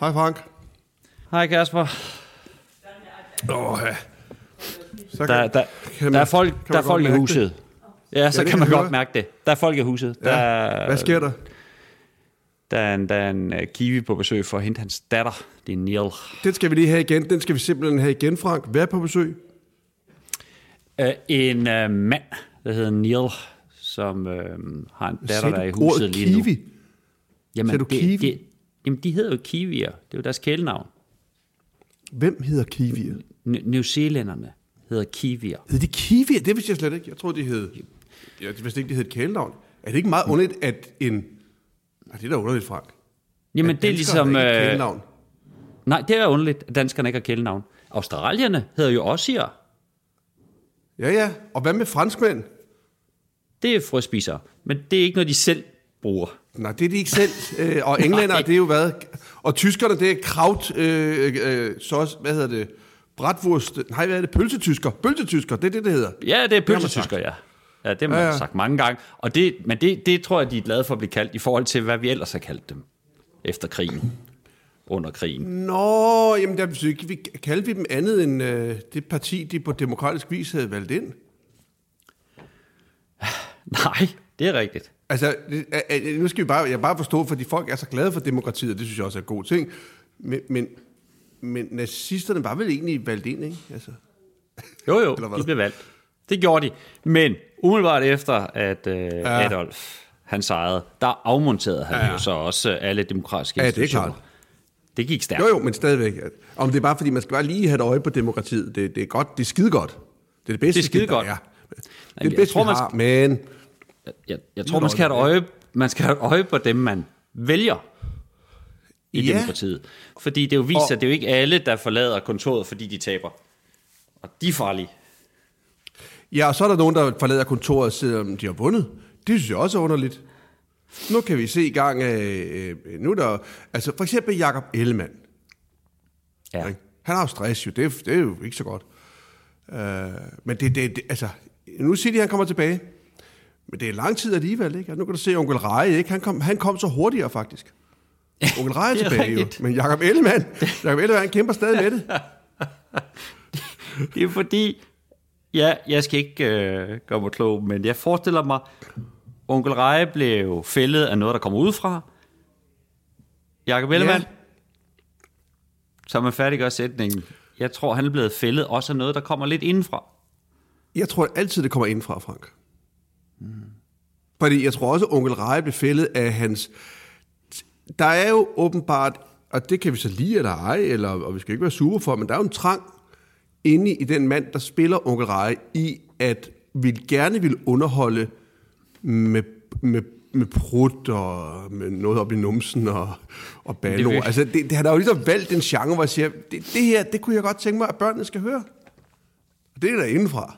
Hej Frank. Hej Kasper. Åh, ja. Så Der, der, kan der er folk, kan der er man folk i huset. Ja, så det kan kan man godt høre. mærke det. Der er folk i huset. Der, Ja. Hvad sker der? Der er en, der er en uh, kiwi på besøg for at hente hans datter. Det er Neil. Den skal vi lige have igen. Den skal vi simpelthen have igen, Frank. Hvad er på besøg? Uh, en uh, mand, der hedder Neil, som uh, har en datter, der er i huset lige nu. kiwi? Jamen, Sagde du kiwi? Det, det, jamen, de hedder jo kiwier. Det er jo deres kælenavn. Hvem hedder kiwier? N- New Zealanderne hedder kiwier. Hedder de kiwier? Det vidste jeg slet ikke. Jeg troede, de hed... Jeg vidste ikke, de hed et kælenavn. Er det ikke meget underligt, at en... Nej, det er da underligt, Frank. Jamen, At det er ligesom... ikke Øh, nej, det er underligt, at danskerne ikke har kælenavn. Australierne hedder jo ossier. Ja, ja. Og hvad med franskmænd? Det er frøspisere. Men det er ikke noget, de selv bruger. Nej, det er de ikke selv. Øh, og englænder, det er jo hvad? Og tyskerne, det er kraut... Øh, øh, så, hvad hedder det? Bratwurst. Nej, hvad er det? Pølsetysker. Pølsetysker, det er det, det hedder. Ja, det er pølsetysker, ja. Ja, det har man Ja, ja, sagt mange gange. Og det, men det, det tror jeg, de er glade for at blive kaldt i forhold til, hvad vi ellers har kaldt dem efter krigen. Under krigen. Nå, jamen der, vi kaldte vi dem andet end øh, det parti, de på demokratisk vis havde valgt ind. Nej, det er rigtigt. Altså, nu skal vi bare, jeg bare forstå, fordi folk er så glade for demokratiet, og det synes jeg også er en god ting. Men, men, men nazisterne var vel egentlig valgt ind, ikke? Altså, Jo, jo, Eller hvad? de blev valgt. Det gjorde de. Men umiddelbart efter, at øh, ja. Adolf han sejrede, der afmonterede han Ja, jo så også alle demokratiske Ja, det er institutioner. klart. Det gik stærkt. jo, jo, men stadigvæk. Om det er bare, fordi man skal bare lige have et øje på demokratiet. Det, det er godt, det er skide godt. Det er det bedste, Det er skide der godt. er. Det er jeg det bedste, tror, vi man har, men... Jeg, jeg tror, man skal, have et øje, man skal have et øje på dem, man vælger i Ja. demokratiet. Fordi det er jo vist, Og- at det er jo ikke alle, der forlader kontoret, fordi de taber. Og de er farlige. Ja, og så er der nogen, der forlader kontoret, selvom de har vundet. Det synes jeg også er underligt. Nu kan vi se i gang af... Øh, nu er der... Altså, for eksempel Jakob Ellemann. Ja. Ikke? Han har jo stress jo, det er, det er jo ikke så godt. Uh, men det, det, det, altså, nu siger de, at han kommer tilbage. Men det er lang tid alligevel, ikke? Og nu kan du se onkel Reje, ikke? Han kom, han kom så hurtigere, faktisk. Onkel Reje er tilbage rigtigt. jo. Men Jakob Ellemann, Jakob Ellemann, han kæmper stadig med det. Det er fordi, ja, jeg skal ikke øh, gøre mig klog, men jeg forestiller mig, onkel Reje blev fældet af noget, der kommer udefra. Jakob Ellemann, Ja. så man færdiggør sætningen. Jeg tror, han er blevet fældet også af noget, der kommer lidt indenfra. Jeg tror altid, det kommer indfra, Frank. Fordi jeg tror også, at onkel Reje blev fældet af hans... Der er jo åbenbart, og det kan vi så lide eller ej, eller, og vi skal ikke være sure for, men der er jo en trang inde i den mand, der spiller onkel Reje, i at vi gerne vil underholde med, med, med prut og med noget op i numsen og, og Det banord. virkelig- Altså, det, det, han har jo ligesom valgt en genre, hvor jeg siger, det, det her, det kunne jeg godt tænke mig, at børnene skal høre. Og det er der indenfra.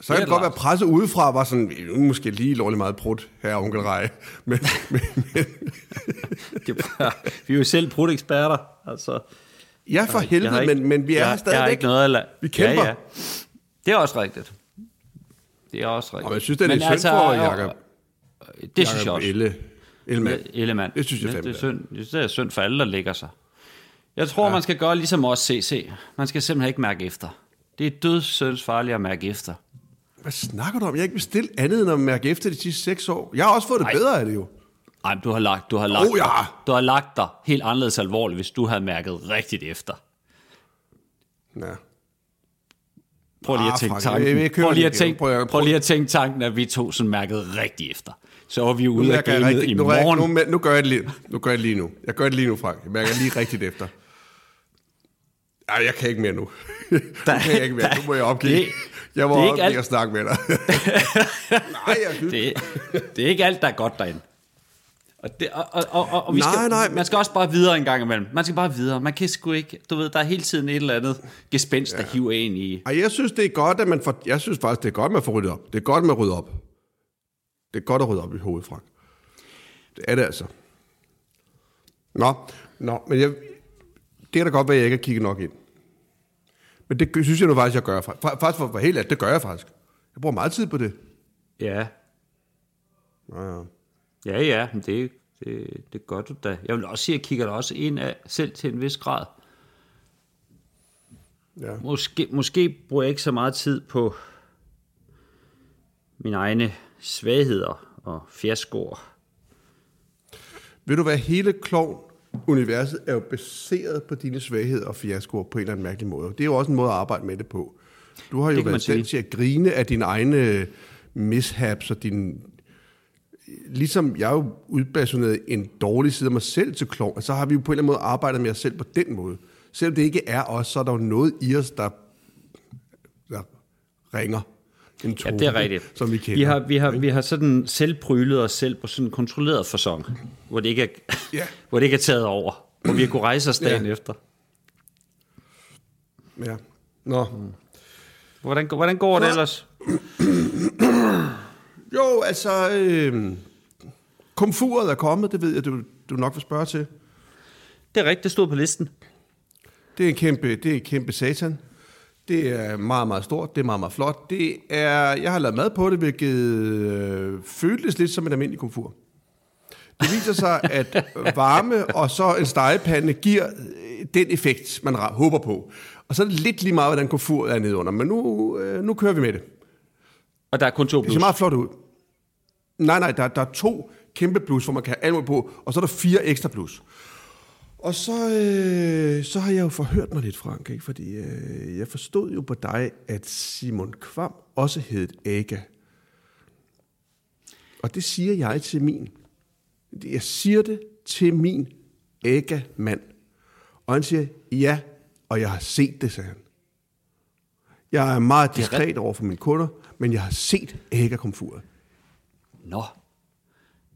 Så kan det godt være presse udefra, var sådan, "Nu er måske lige lovlig meget prut, her onkel Rej. Men, men, men, Det bare, vi er jo selv brudt-eksperter. Altså, ja, for Jeg helvede, ikke- men, men vi er jeg, her Jeg har stadigvæk. ikke noget at la- Vi kæmper. Ja, ja. Det er også rigtigt. Det er også rigtigt. Og jeg synes, det er lidt synd for Jacob, Det synes jeg også. Elle, Ellemann. Ellemann. Det synes jeg fandme det, er synd, det er synd for alle, der ligger sig. Jeg tror, ja. man skal gøre ligesom os CC. Man skal simpelthen ikke mærke efter. Det er dødssyns farligt at mærke efter. Hvad snakker du om? Jeg har ikke bestilt andet end at mærke efter de sidste seks år. Jeg har også fået det Ej. bedre af det jo. Ej, men du har lagt, du har lagt, Oh, ja. dig, du har lagt dig helt anderledes alvorligt, hvis du havde mærket rigtigt efter. Ja. Prøv lige Ah, at tænke Frank, tanken. jeg- jeg prøv, lige at tænke, Prøv prøv lige at tænke tanken, at vi to sådan mærkede rigtigt efter. Så var vi Nu, ude af gamet rigtig, i nu, morgen. nu, nu, gør jeg det lige, nu gør jeg det lige nu. Jeg gør det lige nu, Frank. Jeg mærker lige rigtigt efter. Ej, jeg kan ikke mere nu. nu kan jeg ikke mere. Nu må jeg opgive. Det- jeg må det er ikke alt- at snakke med dig. Nej, jeg det, det er ikke alt, der er godt derinde. Og, det, og, og, og, og, vi Nej, skal, nej, man men- skal også bare videre en gang imellem. Man skal bare videre. Man kan sgu ikke, du ved, der er hele tiden et eller andet gespenst, der hiver en i. Ej, jeg synes, det er godt, at man får... Jeg synes faktisk, det er godt, at man får ryddet op. Det er godt, at man rydder op. Det er godt at rydde op i hovedet, Frank. Det er det altså. Nå, nå, men jeg, det er da godt være, at jeg ikke har kigget nok ind. Men det synes jeg nu faktisk, jeg gør. Faktisk for, for helt alt, det gør jeg faktisk. Jeg bruger meget tid på det. Ja, Ja, ja. ja, ja, men det, Det, det gør du da. Jeg vil også sige, at jeg kigger da også ind af selv til en vis grad. Ja. Måske, måske bruger jeg ikke så meget tid på mine egne svagheder og fiaskoer. Ved du hvad, hele klovn-universet er jo baseret på dine svagheder og fiaskoer på en eller anden mærkelig måde. Det er jo også en måde at arbejde med det på. Du har jo været sige. til at grine af dine egne mishaps og din... Ligesom jeg jo udbasuneret en dårlig side af mig selv til klovn, så har vi jo på en eller anden måde arbejdet med os selv på den måde. Selvom det ikke er os, så er der jo noget i os, der, der ringer. En Ja, tone, det er rigtigt. Som vi kender. Vi har, vi har, vi har sådan selv prylet os selv på sådan en kontrolleret fasong, hvor det ikke er, Ja. hvor det ikke er taget over. Hvor vi har kunne rejse os dagen Ja. efter. Ja. Nå. Hvordan, hvordan går det ellers? Jo, altså, øh, komfuret er kommet, det ved jeg, du, du nok vil spørge til. Det er rigtigt, det stod på listen. Det er en kæmpe, det er en kæmpe satan. Det er meget, meget stort. Det er meget, meget flot. Det er, jeg har lavet mad på det, hvilket øh, føltes lidt som en almindelig komfur. Det viser sig, at varme og så en stegepande giver øh, den effekt, man håber på. Og så er det lidt lige meget, hvordan komfur er nede under. Men nu, øh, nu kører vi med det. Og der er kun to Det plus. ser meget flot ud. Nej, nej, der, der er to kæmpe plus, hvor man kan have på, og så er der fire ekstra plus. Og så, øh, så har jeg jo forhørt mig lidt, Frank, ikke? fordi øh, jeg forstod jo på dig, at Simon Kvam også hed Aga. Og det siger jeg til min. Jeg siger det til min Aga-mand. Og han siger, ja, og jeg har set det, sagde han. Jeg er meget diskret over for mine kunder, men jeg har set Aga-komfuret. Nå.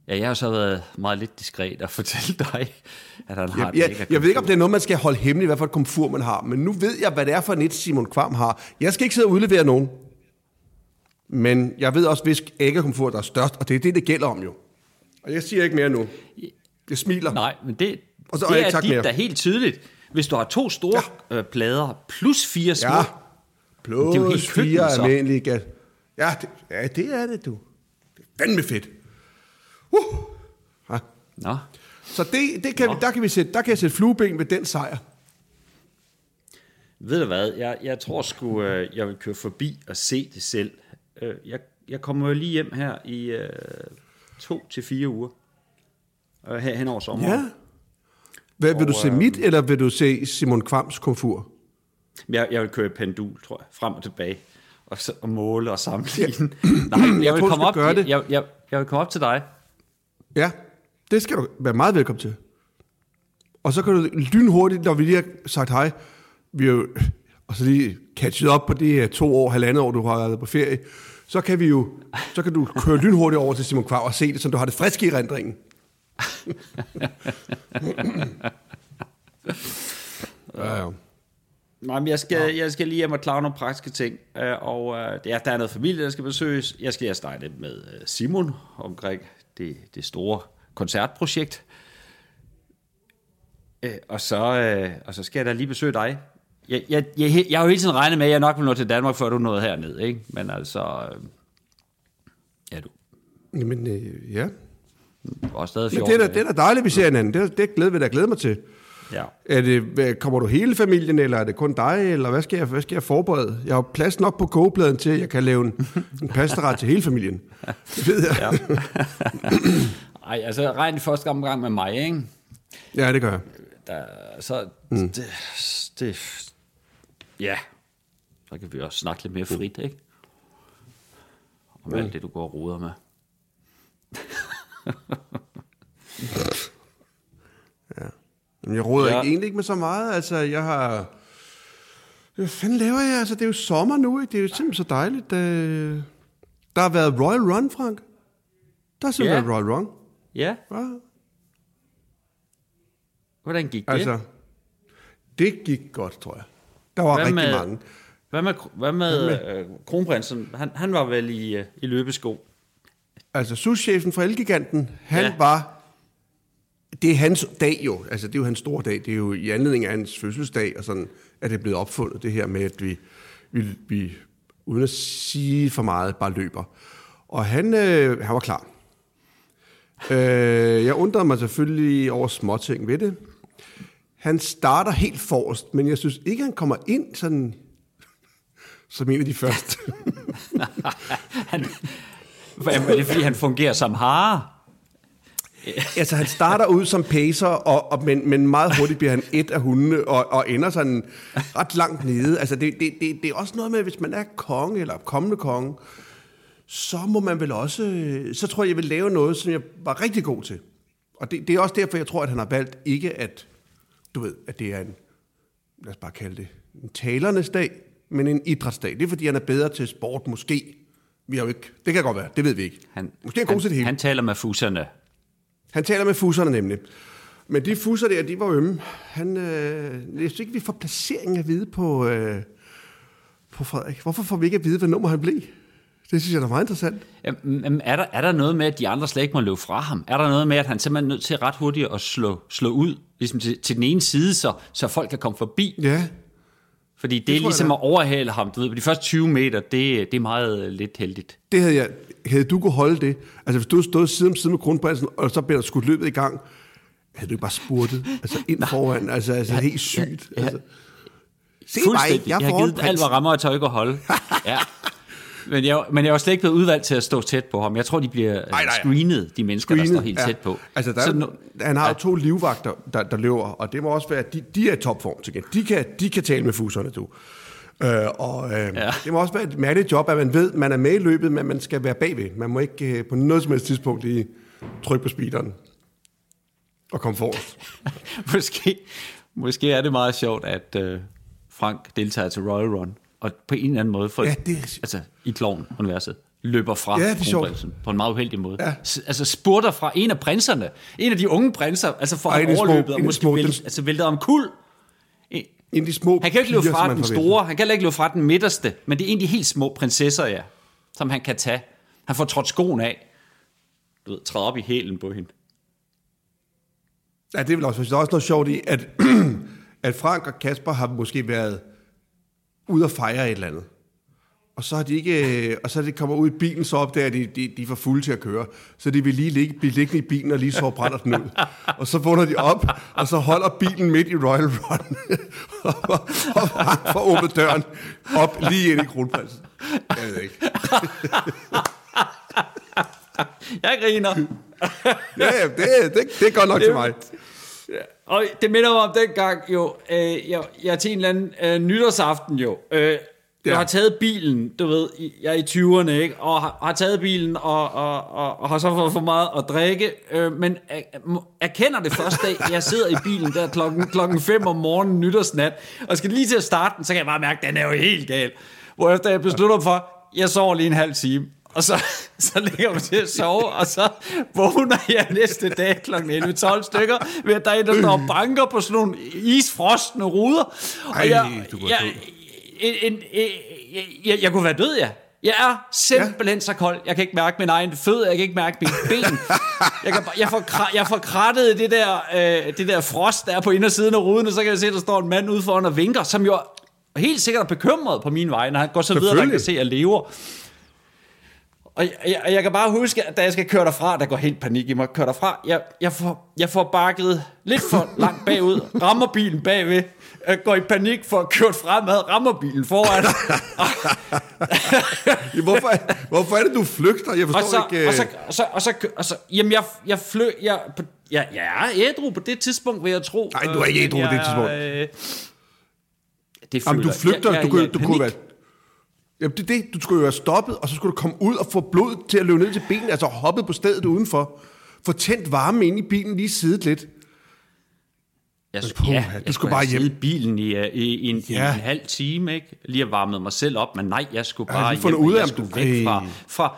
Ja, jeg har så været meget lidt diskret og fortælle dig, at han har Jeg, jeg, mega jeg ved ikke, om det er noget, man skal holde hemmeligt, hvad for et komfur man har, men nu ved jeg, hvad det er for et Simon Kvam har. Jeg skal ikke sidde og udlevere nogen, men jeg ved også, hvis æggekomfur der er størst, og det er det, det gælder om jo. Og jeg siger ikke mere nu. Jeg smiler. Nej, men det, Og så det har jeg er dit, mere. er helt tydeligt. Hvis du har to store ja. øh, plader plus fire små, Ja. Det er jo helt Plus køkken, fire så. almindelige gas. Ja, det, ja, det er det, du. Det er fandme fedt. Uh. Ja. Nå. Så det, det kan vi, Nå. der, kan vi sætte, der kan jeg sætte flueben ved den sejr. Ved du hvad, jeg, jeg tror sgu, øh, jeg vil køre forbi og se det selv. Øh, jeg, jeg kommer jo lige hjem her i øh, to til fire uger. Øh, her hen over sommeren. Ja. Hvad, vil du Og, se øh, mit, eller vil du se Simon Kvams komfur? Jeg, jeg vil køre pendul, tror jeg, frem og tilbage. Og, så, og måle og sammenligne. Nej, jeg, Jeg vil du komme op, gøre det. jeg, jeg, jeg vil komme op til dig. Ja, det skal du være meget velkommen til. Og så kan du lynhurtigt, når vi lige har sagt hej, vi er jo, og så lige catchet op på det her to år, halvandet år, du har været på ferie, så kan vi jo, så kan du køre lynhurtigt over til Simon Kvav og se det, så du har det friske i rendringen. ja, ja. Nej, men jeg skal, jeg skal lige hjem og klare nogle praktiske ting. Øh, og øh, ja, der er noget familie, der skal besøges. Jeg skal lige snakke lidt med øh, Simon omkring det, det store koncertprojekt. Øh, Og så, øh, og så skal jeg da lige besøge dig. Jeg, jeg, jeg, jeg har jo hele tiden regnet med, at jeg nok vil nå til Danmark, før du nåede herned. Ikke? Men altså... øh, Ja, du Jamen, øh, ja. var stadig Men 14. det er, da, det er da dejligt, vi ser hinanden. Det, er- det glæder vi da glæde mig til. Ja. Er det, kommer du hele familien, eller er det kun dig, eller hvad skal jeg, hvad skal jeg forberede? Jeg har plads nok på kogepladen til, at jeg kan lave en, en pastaret til hele familien. Det ved jeg. ja. Ej, altså regn første gang med mig, ikke? Ja, det gør jeg. der, så mm. det, det, ja, så kan vi også snakke lidt mere frit, ikke? Om alt det, du går og roder med. Men jeg råder Ja. ikke, egentlig ikke med så meget. Altså, jeg har... Hvad fanden laver jeg? Altså, det er jo sommer nu, ikke? Det er jo simpelthen så dejligt. Øh, Der har været Royal Run, Frank. Der har simpelthen Ja. været Royal Run. Ja, Ja, hvordan gik det? altså, det gik godt, tror jeg. Der var Hvad rigtig med- mange. hvad med, hvad med øh, kronprinsen? Han, han var vel i, øh, i løbesko. Altså, souschefen fra Elgiganten, han ja. var... Det er hans dag jo, altså det er jo hans store dag, det er jo i anledning af hans fødselsdag, og sådan at det er blevet opfundet, det her med, at vi, vi, vi uden at sige for meget, bare løber. Og han, øh, han var klar. Øh, jeg undrer mig selvfølgelig over småting ved det. Han starter helt forrest, men jeg synes ikke, han kommer ind sådan som en af de første. han, er det fordi, han fungerer som hare? altså, han starter ud som pacer, og, og, men, men meget hurtigt bliver han et af hundene, og, og ender sådan ret langt nede. Altså, det, det, det, det er også noget med, hvis man er konge, eller kommende konge, så må man vel også... Så tror jeg, jeg vil lave noget, som jeg var rigtig god til. Og det, det er også derfor, jeg tror, at han har valgt ikke at... Du ved, at det er en... Lad os bare kalde det en talernes dag, men en idrætsdag. Det er, fordi han er bedre til sport, måske. Vi har jo ikke... Det kan godt være, det ved vi ikke. Han, måske er god til det hele. Han taler med fusserne. Han taler med fusserne nemlig. Men de fusser der, de var ømme. Han, øh, jeg synes ikke, vi får placeringen at vide på, øh, på Frederik. Hvorfor får vi ikke at vide, hvad nummer han blev? Det synes jeg er meget interessant. Jamen, er, der, er der noget med, at de andre slet ikke må løbe fra ham? Er der noget med, at han simpelthen er nødt til ret hurtigt at slå, slå ud ligesom til, til den ene side, så, så folk kan komme forbi? Ja. Fordi det, det er ligesom jeg, at overhale ham. Du ved, på de første 20 meter, det, det er meget lidt heldigt. Det havde jeg... Havde du kunne holde det? Altså, hvis du stod side om side med kronprinsen, og så blev der skudt løbet i gang, havde du ikke bare spurtet? Altså, ind foran. Altså, altså helt sygt. Ja, ja. Altså. Se mig, jeg, jeg har givet prins. alt, hvad rammer og tøj at holde. ja. Men jeg, men jeg var slet ikke blevet udvalgt til at stå tæt på ham. Jeg tror, de bliver nej, nej. screenet, de mennesker, screenet, der står helt ja. tæt på. Altså, der, Så, han har ja. to livvagter, der, der løber, og det må også være, at de, de er i topform til de kan, de kan tale med fuserne, du. Øh, og øh, ja. det må også være et mærkeligt job, at man ved, at man er med i løbet, men man skal være bagved. Man må ikke øh, på noget som helst tidspunkt lige trykke på speederen og komme forrest. måske, måske er det meget sjovt, at øh, Frank deltager til Royal Run, og på en eller anden måde, for, ja, det er... altså i Klovn-universet, løber fra ja, det er på en meget uheldig måde. Ja. Altså spurter fra en af prinserne, en af de unge prinser, altså for at overløbet, og måske små, vælte, altså væltet om kul. En af de små Han kan ikke løbe fra den store, han kan ikke løbe fra den midterste, men det er en af de helt små prinsesser, ja, som han kan tage. Han får trådt skoen af, du ved, træde op i hælen på hende. Ja, det er vel også, der er også noget sjovt i, at, at Frank og Kasper har måske været ud og fejre et eller andet. Og så, har de ikke, og så er de kommer ud i bilen, så opdager de, de, de er for fulde til at køre. Så de vil lige ligge, blive liggende i bilen og lige så brænder den ud. Og så vågner de op, og så holder bilen midt i Royal Run. og, og får åbnet døren op lige ind i kronprinsen. Jeg ved ikke. Jeg griner. ja, ja, det, det, det er godt nok det, til mig. Og det minder mig om den gang jo, øh, jeg, jeg til en eller anden øh, nytårsaften jo, øh, Ja. Jeg har taget bilen, du ved, jeg er i 20'erne, ikke? Og har, har taget bilen og, og, og, og har så fået for meget at drikke, øh, men erkender det første dag, jeg sidder i bilen der klokken, klokken 5 om morgenen nytårsnat, og skal lige til at starte den, så kan jeg bare mærke, at den er jo helt gal. Hvorefter jeg beslutter for, jeg sover lige en halv time, og så, så ligger man til at sove, og så vågner jeg næste dag kl. 11-12 stykker, ved at der er en, der står og banker på sådan nogle isfrostende ruder. Og Ej, jeg, du jeg, en, en, en, jeg, jeg kunne være død, ja. Jeg er simpelthen ja. så kold. Jeg kan ikke mærke min egen fødder, jeg kan ikke mærke mine ben. Jeg, kan, jeg, får, jeg får krattet det der, øh, det der frost, der er på indersiden af ruden, og så kan jeg se, at der står en mand ude foran og vinker, som jo helt sikkert er bekymret på min vej, når han går så videre, at kan se, at jeg lever. Og jeg, jeg, jeg kan bare huske, at da jeg skal køre derfra, der går helt panik i mig, køre derfra, jeg, jeg, får, jeg får bakket lidt for langt bagud, rammer bilen bagved, jeg går i panik for at køre fremad, rammer bilen foran. ja, hvorfor, hvorfor er det, du flygter? Jeg forstår og så, ikke... Og så, og så, og så, og så, jamen jeg, jeg fløg, jeg, jeg, jeg er ædru på det tidspunkt, vil jeg tro. Nej, du er ikke ædru på det tidspunkt. Øh, det føler, Jamen, du flygter, jeg, jeg, du, du kunne være Jamen, det det. Du skulle jo være stoppet, og så skulle du komme ud og få blod til at løbe ned til bilen, altså hoppet på stedet udenfor. Få tændt varme ind i bilen, lige siddet lidt. Jeg, puh, ja, du jeg skulle bare hjem. bilen i, i, i, en, ja. en, halv time, ikke? Lige at varme mig selv op, men nej, jeg skulle bare hjem, ud af, jeg skulle væk fra, fra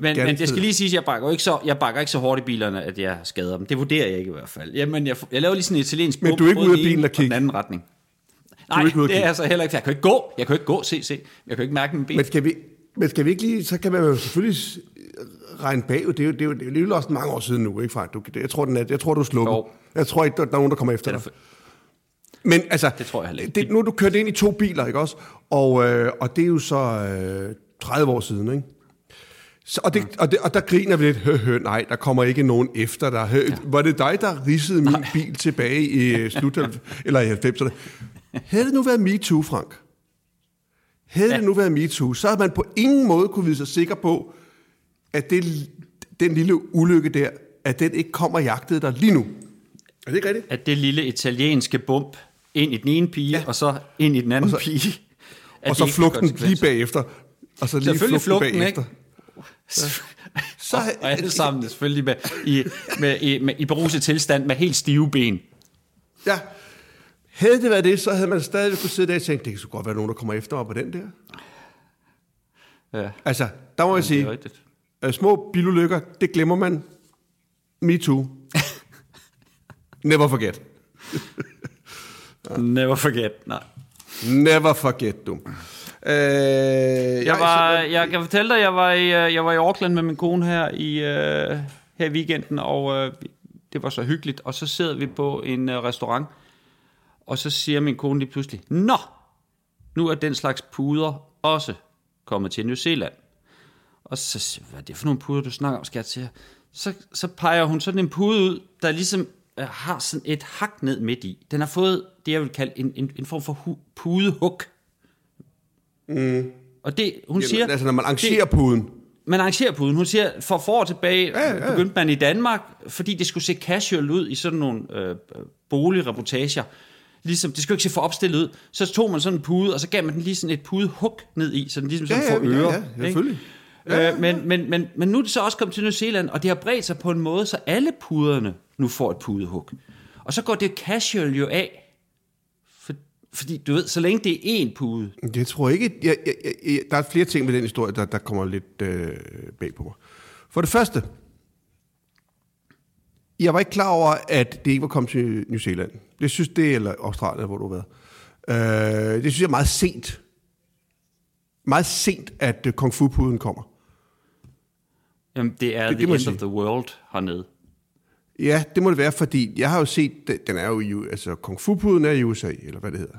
men, men jeg skal lige sige, at jeg bakker ikke så, jeg bakker ikke så hårdt i bilerne, at jeg skader dem. Det vurderer jeg ikke i hvert fald. Jamen, jeg, jeg laver lige sådan en italiensk Men du er ikke ude af bilen og kigge? den anden retning. Nej, det er altså heller ikke. Jeg kan ikke gå. Jeg kan ikke gå, se, se. Jeg kan ikke mærke min ben. Men skal vi, men skal vi ikke lige, så kan man jo selvfølgelig regne bag. Det er jo, det er jo, det er jo også mange år siden nu, ikke far? Du, jeg tror, den er, jeg tror du er. Jo. Jeg tror ikke, der er nogen, der kommer efter dig. Men altså, det tror jeg heller ikke. Det, nu er du kørt ind i to biler, ikke også? Og, øh, og det er jo så øh, 30 år siden, ikke? Så, og, det, og, det, og der griner vi lidt, hø, hø, nej, der kommer ikke nogen efter dig. Hø, ja. Var det dig, der ridsede min bil tilbage i øh, slut eller i 90'erne? Havde det nu været MeToo, Frank? Havde ja. det nu været MeToo, så havde man på ingen måde kunne vide sig sikker på, at det, den lille ulykke der, at den ikke kommer jagtet dig lige nu. Er det ikke rigtigt? At det lille italienske bump ind i den ene pige, ja. og så ind i den anden og så, pige. Og så flugten lige bagefter. Og så lige Selvfølgelig flugten, bagefter. ikke? Ja. Så, og, og alle sammen selvfølgelig med, i, med, i, med, i beruset tilstand med helt stive ben. Ja. Havde det været det, så havde man stadig kunne sidde der og tænke, det kan så godt være nogen, der kommer efter mig på den der. Ja. Altså, der må jeg sige, uh, små bilulykker, det glemmer man. Me too. Never forget. Never forget, nej. Never forget, du. Øh, jeg, var, jeg kan fortælle dig, jeg var i, øh, jeg var i Auckland med min kone her i, uh, her i weekenden, og uh, det var så hyggeligt. Og så sidder vi på en uh, restaurant, og så siger min kone lige pludselig, Nå, nu er den slags puder også kommet til New Zealand. Og så siger hvad er det for nogle puder, du snakker om, skat? Siger. Så, så peger hun sådan en pude ud, der ligesom uh, har sådan et hak ned midt i. Den har fået det, jeg vil kalde en, en, en form for hu, pudehug. Mm. Og det, hun Jamen, siger... Altså, når man arrangerer det, puden. Man arrangerer puden. Hun siger, for for år tilbage Ja, ja. begyndte man i Danmark, fordi det skulle se casual ud i sådan nogle øh, boligreportager. Ligesom, det skulle ikke se for opstillet ud. Så tog man sådan en pude, og så gav man den lige sådan et pudehug ned i, så den ligesom sådan Ja, ja, får ører. ja, ja, selvfølgelig. Ja, øh, men, men, men, men nu er det så også kommet til New Zealand, og det har bredt sig på en måde, så alle puderne nu får et pudehug. Og så går det casual jo af, for, fordi du ved, så længe det er én pude, Det tror jeg ikke. Jeg, jeg, jeg, der er flere ting med den historie, der, der kommer lidt øh, bag på mig. For det første, jeg var ikke klar over, at det ikke var kommet til New Zealand. Det synes det, eller Australien, hvor du har været. Øh, det synes jeg er meget sent. Meget sent, at øh, Kung Fu-puden kommer. jamen det er Det- det, det the jeg end sige. of the world hernede. Ja, det må det være, fordi jeg har jo set, den er jo i, altså Kung Fu-puden er i USA, eller hvad det hedder.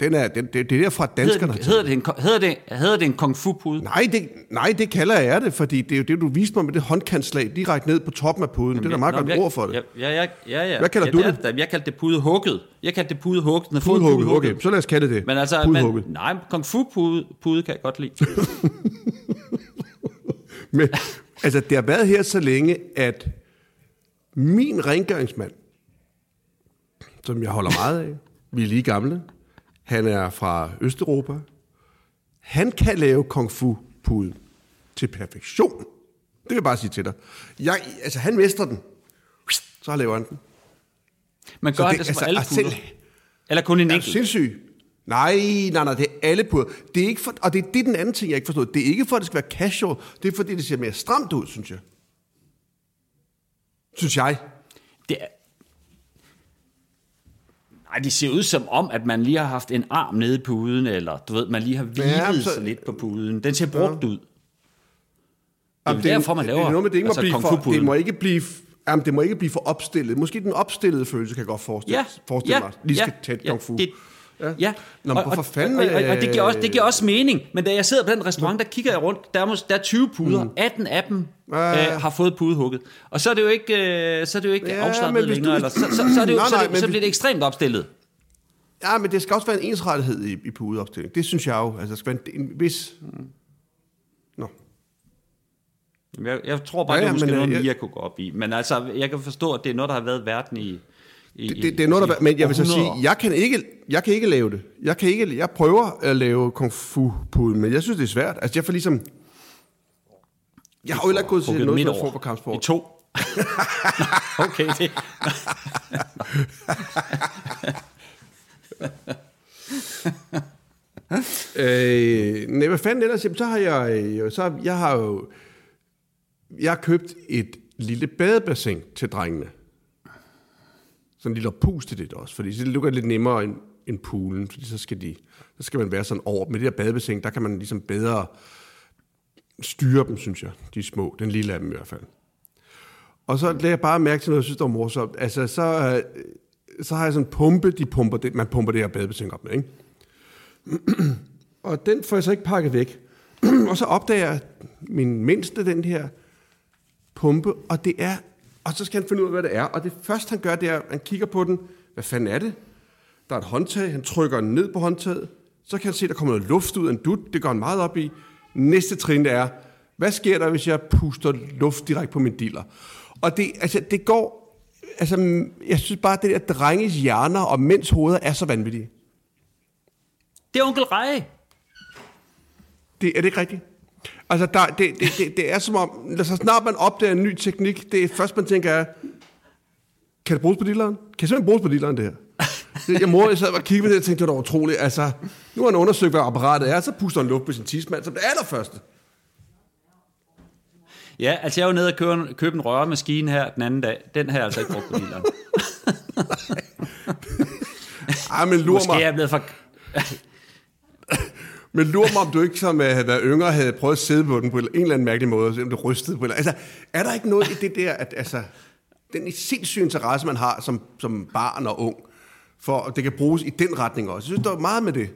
Den er, den, det, det er derfra Hedder danskerne det, taget hedder, det en, hedder, det, hedder det en kung fu pude? Nej det, nej, det kalder jeg det, fordi det er jo det, du viste mig med det håndkantslag direkte ned på toppen af puden. det er da meget Nå, godt jeg, ord for det. Ja, ja, ja, ja. Hvad kalder ja, du det? da- Jeg kaldte det pudehugget. Jeg kaldte det pudehugget. Den har fået Pudehugget, pudehugget. okay, så lad os kalde det. Men altså, men, nej, kung fu pude, pude kan jeg godt lide. Men, altså, det har været her så længe, at min rengøringsmand, som jeg holder meget af, vi er lige gamle, han er fra Østeuropa, han kan lave kung fu puden til perfektion. Det vil jeg bare sige til dig. Jeg, altså, han mestrer den. Så laver han den. Så gør det- det, det altså, alle altså, puder? selv- Eller kun en Er enkelt? sindssyg? Nej, nej, nej, det er alle puder. Det er ikke for, og det, det er den anden ting, jeg ikke forstod. Det er ikke for, at det skal være casual. Det er fordi, det ser mere stramt ud, synes jeg. Synes jeg. Det er... Nej, det ser ud som om, at man lige har haft en arm nede i puden, eller du ved, man lige har hvilet Ja, ja, så- sig lidt på puden. Den ser brugt ud. Det er Jamen, derfor, man laver det, er noget med, det, ikke må altså, blive kung for, det må ikke blive Jamen, det må ikke blive for opstillet. Måske den opstillede følelse kan jeg godt forestille, Ja, forestille ja, mig. Lige skal ja, ja, kung fu. det- Ja. Ja, Nå, men hvorfor fanden... Og, og, og, og det, giver også, det giver øh, også mening, men da jeg sidder på den restaurant, der kigger jeg rundt, der er, der er 20 puder, mm. 18 af dem Ja. øh, har fået pudehugget. Og så er det jo ikke, øh, så er det jo ikke Ja, afslappet længere, du- eller, så, så, så, er det jo, Nej, så, er nej, det, men så hvis- bliver det ekstremt opstillet. Ja, men det skal også være en ensrettighed i, i pudeopstilling. Det synes jeg jo. Altså, der skal være en, en vis... Nå. Jeg, jeg tror bare, Ja, ja, det er måske men, noget, øh, jeg- Mia kunne gå op i. Men altså, jeg kan forstå, at det er noget, der har været i verden i... i Det, det, det er noget, der... i Men jeg vil så sige, jeg kan ikke, jeg kan ikke lave det. Jeg, kan ikke, jeg prøver at lave kung fu puden, men jeg synes, det er svært. Altså, jeg får ligesom... Jeg har jo heller ikke gået til noget som for I kampsport. to. okay, det... Øh, nej, hvad fanden ellers? Jamen, så har jeg, øh, så jeg har jo, jeg har købt et lille badebassin til drengene. Sådan en lille puste det også, fordi det lukker det lidt nemmere end, end poolen, fordi så skal, de, så skal man være sådan over. Med det der badebassin, der kan man ligesom bedre styre dem, synes jeg, de små, den lille af dem i hvert fald. Og så lagde jeg bare mærke til noget, jeg synes, der var morsomt. Altså, så, øh, så har jeg sådan en pumpe, de pumper det, man pumper det her badebassin op med, ikke? Og den får jeg så ikke pakket væk. og så opdager jeg, min mindste, den her pumpe, og det er, og så skal han finde ud af, hvad det er. Og det første, han gør, det er, at han kigger på den. Hvad fanden er det? Der er et håndtag, han trykker ned på håndtaget. Så kan han se, at der kommer noget luft ud af en dut. Det går han meget op i. Næste trin er, hvad sker der, hvis jeg puster luft direkte på min diller? Og det, altså, det går... Altså, jeg synes bare, at det der drenges hjerner og mænds hoveder er så vanvittige. Det er onkel Rej. Det, er det ikke rigtigt? Altså, der, det, det, det, det er som om, så snart man opdager en ny teknik, det er først, man tænker, er, kan det bruges på dilleren? Kan det simpelthen bruges på dilleren, det her? Jeg mor, jeg sad og kiggede på det, og tænkte, det var utroligt. Altså, nu har han undersøgt, hvad apparatet er, så puster han luft på sin tidsmand, som det allerførste. Ja, altså jeg var nede og købe, købe en røremaskine her den anden dag. Den har jeg altså ikke brugt på bilerne. Ej, men lur Måske er mig, jeg blevet for... men lur mig, om du ikke som uh, havde været yngre, havde prøvet at sidde på den på en eller anden mærkelig måde, og se, om det rystede på en eller anden. Altså, er der ikke noget i det der, at altså, den sindssyge interesse, man har som, som barn og ung, for at det kan bruges i den retning også. Jeg synes, der er meget med det.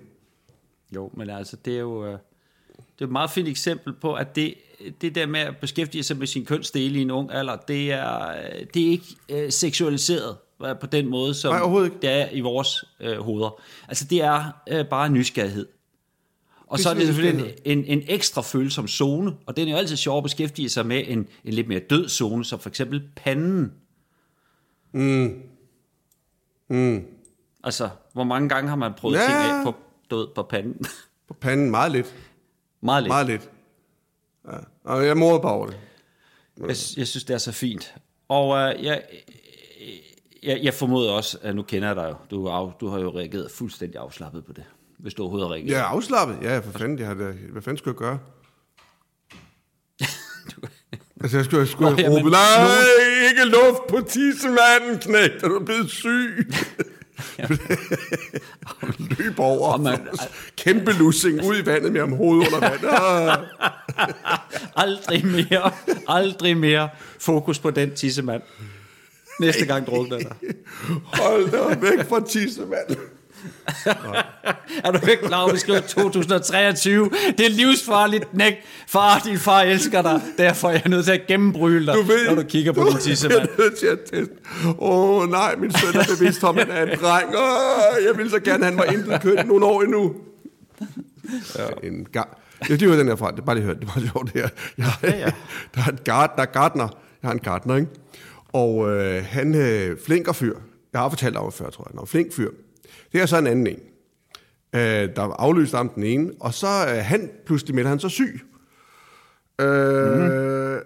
Jo, men altså, det er jo... øh, Det er et meget fint eksempel på, at det, det der med at beskæftige sig med sin kønsdele i en ung alder, det er, øh, det er ikke øh, seksualiseret øh, på den måde, som Nej, det er i vores øh, hoveder. Altså, det er øh, bare nysgerrighed. Og så er det selvfølgelig en, en ekstra følsom zone, og den er jo altid sjov at beskæftige sig med en, en lidt mere død zone, som for eksempel panden. Mm. Mm. Altså, hvor mange gange har man prøvet Ja. ting af på, død på panden? På panden meget lidt. Meget lidt. Meget lidt. Ja. Og jeg morede bare over det. Jeg, jeg synes, det er så fint. Og øh, jeg, jeg, jeg formoder også, at nu kender jeg dig jo. Du, du har jo reageret fuldstændig afslappet på det. Hvis du overhovedet har reageret. Er afslappet. Ja, for fanden. Jeg har, da- hvad fanden skulle jeg gøre? altså, jeg skulle, jeg skulle Nå, jamen, råbe, nej, ikke luft på tissemanden, knægt, er du blevet syg? Løb over. Og man- Kæmpe lussing ud i vandet med om hovedet under vandet. Ah. Aldrig mere, aldrig mere fokus på den tissemand. Næste gang drukner dig. Hold dig væk fra tissemanden. Er du ikke klar vi skriver 2023? Det er livsfarligt, knæk. Far, din far elsker dig. Derfor er jeg nødt til at gennembryde dig, Du ved, når du kigger på din tissemand. Jeg er nødt til at teste. Åh oh, nej, min søn er bevidst om, at han er en dreng. Oh, jeg vil så gerne, han var intet køn nogle år endnu. Ja. En gang. Jeg lige den her fra. Det er bare lige hørt. Det var sjovt det her. Jeg, ja, ja. Der er en gartner, gartner. Jeg har en gartner, ikke? Og øh, han øh, flinker fyr. Jeg har fortalt om det før, tror jeg. Nå, flink fyr. Det er så en anden en. Øh, der var aflyst om den ene. Og så øh, han pludselig med, han så syg. Øh, mm.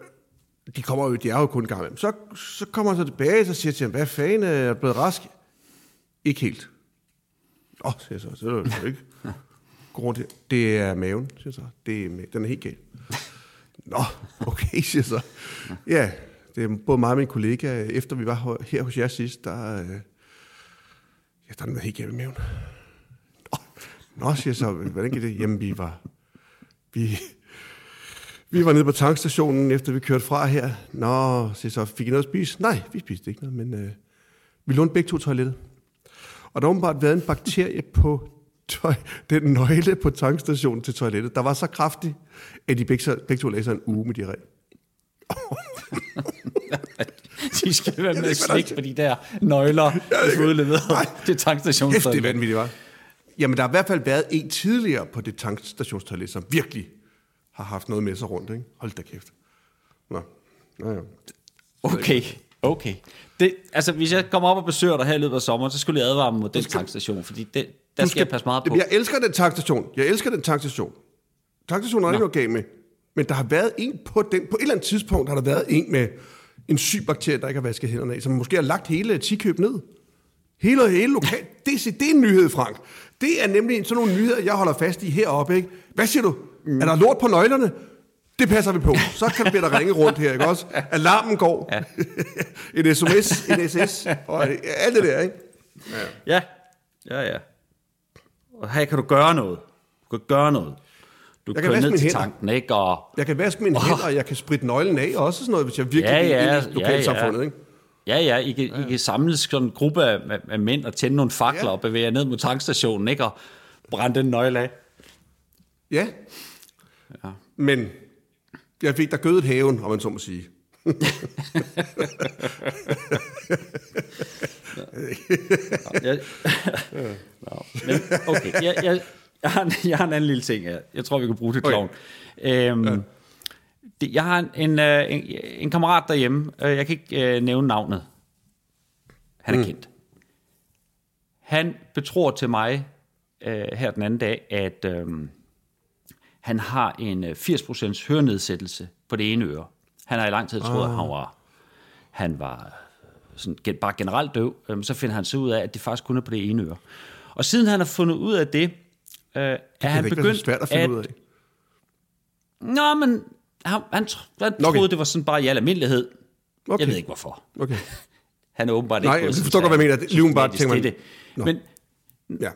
De kommer jo, de er jo kun imellem. Så, så kommer han så tilbage, så siger til ham, hvad fanden er jeg blevet rask? Ikke helt. Åh, siger jeg så, så er det jo ikke. Her. Det er maven, siger jeg så. Det er, den er helt galt. Nå, okay, siger jeg så. Ja, det er både mig og min kollega, efter vi var her- her hos jer sidst, der, øh, ja, der er noget helt galt med maven. Nå, Nå, siger jeg så, hvordan gik det? Jamen, vi var, vi, vi var nede på tankstationen, efter vi kørte fra her. Nå, siger så fik I noget at spise? Nej, vi spiste ikke noget, men øh, vi lånte begge to toilettet. Og der har åbenbart været en bakterie på tøj, den nøgle på tankstationen til toilettet, der var så kraftig, at de begge, begge to lagde sig en uge med diarré. De skal være med at slikke på de der nøgler, der får udleveret til tankstationen. Kæft, det er vanvittigt, var. Jamen, der har i hvert fald været en tidligere på det tankstationstoilet, som virkelig har haft noget med sig rundt, ikke? Hold da kæft. Nå, Nå ja. Okay, okay. Det, altså, hvis jeg kommer op og besøger dig her i løbet af sommeren, så skulle jeg advare mig mod den tankstation, fordi det, der Du skal jeg passe meget på. Jeg elsker den tankstation. Jeg elsker den tankstation. Tankstationen er ikke noget galt med. Men der har været en på den, på et eller andet tidspunkt har der været en med en syg bakterie, der ikke har vasket hænderne af, som måske har lagt hele tikøb ned. Hele, hele lokal. Det, er- det er en nyhed, Frank. Det er nemlig sådan nogle nyheder, jeg holder fast i heroppe. Ikke? Hvad siger du? Mm. Er der lort på nøglerne? Det passer vi på. Så kan vi der ringe rundt her, ikke også? Alarmen går. Ja. en sms, en SS, og alt det der, ikke? Ja, ja, ja. Og her kan du gøre noget. Du kan gøre noget. Du Jeg kan vaske mine til hænder. tanken, ikke? Og, Jeg kan vaske mine oh. hænder, og jeg kan spritte nøglen af, og også sådan noget, hvis jeg virkelig Ja, vil ja, ind i lokalsamfundet. ja, ja. Ikke? ja, ja, I kan, I kan samles sådan en gruppe af, af- mænd og tænde nogle fakler Ja. og bevæge jer ned mod tankstationen, ikke? Og brænde den nøgle af. Ja. Ja. Men Jeg fik der gødet haven, om man så må sige. Jeg, Nå, men, okay, jeg, jeg, jeg, har, en- jeg har en anden lille ting her. Jeg tror, vi kan bruge det til Okay. Øhm, det, jeg har en, en, øh, en, en kammerat derhjemme. Øh, Jeg kan ikke øh, nævne navnet. Han er mm. kendt. Han betror til mig øh, her den anden dag, at øh, han har en øh, 80% hørenedsættelse på det ene øre. Han har i lang tid troet, at han var, han var sådan, bare generelt døv. Øhm, så finder han så ud af, at det faktisk kun er på det ene øre. Og siden han har fundet ud af det, øh, er han ikke begyndt så svært at finde ud af. Nå, men han, han, han Nå, okay. troede, det var sådan bare i al almindelighed. Okay. Jeg ved ikke, hvorfor. Okay. Han er åbenbart Nej, ikke jeg gået forstår godt, hvad jeg mener. Det- lige umiddelbart tænker man- det. Nå. Men Ja.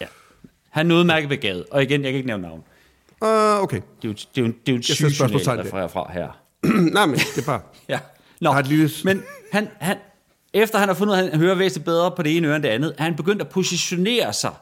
ja, han er udmærket begavet. Og igen, jeg kan ikke nævne navn. Uh, okay. Det er jo, det er jo, det er jo en sætter syg journal, spørgsmålstegn der fra, her. Nej, men det er bare... Ja. Nå, Jeg har et lille- men han, han, efter han har fundet ud af, at han hører væsentligt bedre på det ene øre end det andet, han begyndt at positionere sig,